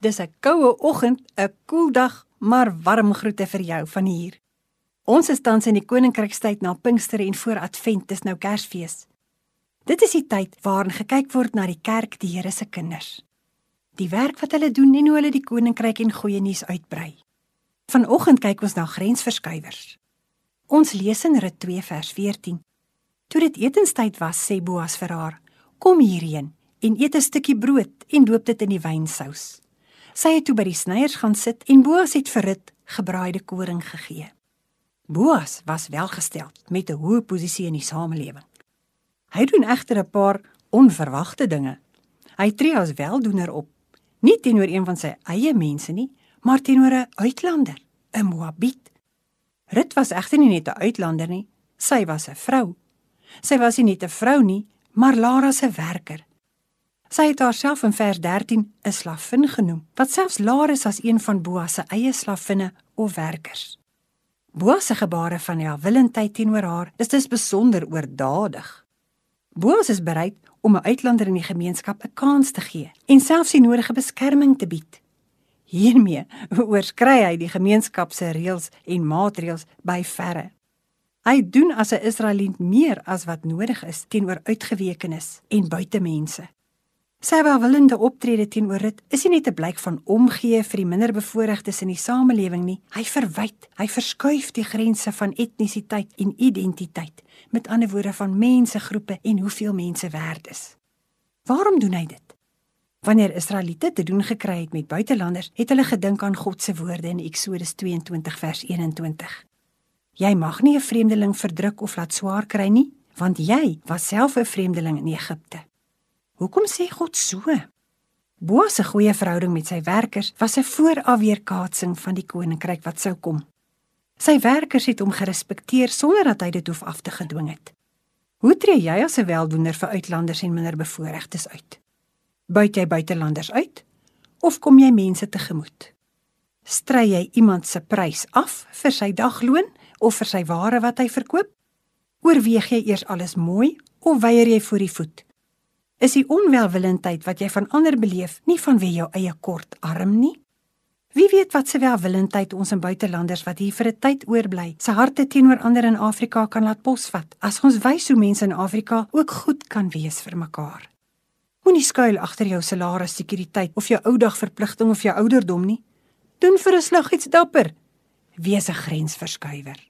Dis 'n koue oggend, 'n koel dag, maar warm groete vir jou van hier. Ons is tans in die koninkrykstyd na Pinkster en voor Advent, dis nou Kersfees. Dit is die tyd waarin gekyk word na die kerk, die Here se kinders. Die werk wat hulle doen en hoe hulle die koninkryk en goeie nuus uitbrei. Vanoggend kyk ons na grensverskuiwers. Ons lees in Rut 2 vers 14. Toe dit etenstyd was, sê Boas vir haar: "Kom hierheen en eet 'n stukkie brood en doop dit in die wynsous." Sy het toe by die sneiers gaan sit en Boas het vir dit gebraaide koring gegee. Boas was welgesteld met 'n hoë posisie in die samelewing. Hy doen egter 'n paar onverwagte dinge. Hy tree as weldoener op, nie teenoor een van sy eie mense nie, maar teenoor 'n uitlander, 'n Moabiet. Rut was egter nie net 'n uitlander nie, sy was 'n vrou. Sy was nie net 'n vrou nie, maar Lara se werker. Sy het haarself in vers 13 'n slavin genoem, wat selfs laer is as een van Boas se eie slavinne of werkers. Boas se gebare van welwillendheid teenoor haar is dus besonder oordadig. Boas is bereid om 'n uitlander in die gemeenskap 'n kans te gee en selfs die nodige beskerming te bied. Hiermee oorskry hy die gemeenskap se reëls en maatreëls by verre. Hy doen as 'n Israeliet meer as wat nodig is teenoor uitgewekenes en buitemense. Sy welwillende optrede teenoor dit is nie net 'n blyk van omgee vir die minderbevoorregtes in die samelewing nie. Hy verwyd, hy verskuif die grense van etnisiteit en identiteit, met ander woorde van mensegroepe en hoeveel mense werd is. Waarom doen hy dit? Wanneer Israeliete te doen gekry het met buitelanders, het hulle gedink aan God se woorde in Eksodus 22 vers 21. Jy mag nie 'n vreemdeling verdruk of laat swaar kry nie, want jy was self 'n vreemdeling in Egipte. Hoekom sê God so? Boas se goeie verhouding met sy werkers was 'n voorafweerkaatsing van die koninkryk wat sou kom. Sy werkers het hom gerespekteer sonder dat hy dit hoef af te gedwing het. Hoe tree jy as 'n weldoener vir uitlanders en minderbevoorregtes uit? Buit jy buitelanders uit of kom jy mense tegemoet? Stry jy iemand se prys af vir sy dagloon of vir sy ware wat hy verkoop? Oorweeg jy eers alles mooi of weier jy voor die voet? Is die onwelwillendheid wat jy van ander beleef nie vanweë jou eie kort arm nie? Wie weet wat se welwillendheid ons in buitelanders wat hier vir 'n tyd oorbly, se harte teenoor ander in Afrika kan laat posvat as ons wys hoe mense in Afrika ook goed kan wees vir mekaar. Moenie skuil agter jou salaris sekuriteit of jou oudag verpligting of jou ouderdom nie. Doen vir 'n slag iets dapper. Wees 'n grensverskuiwer.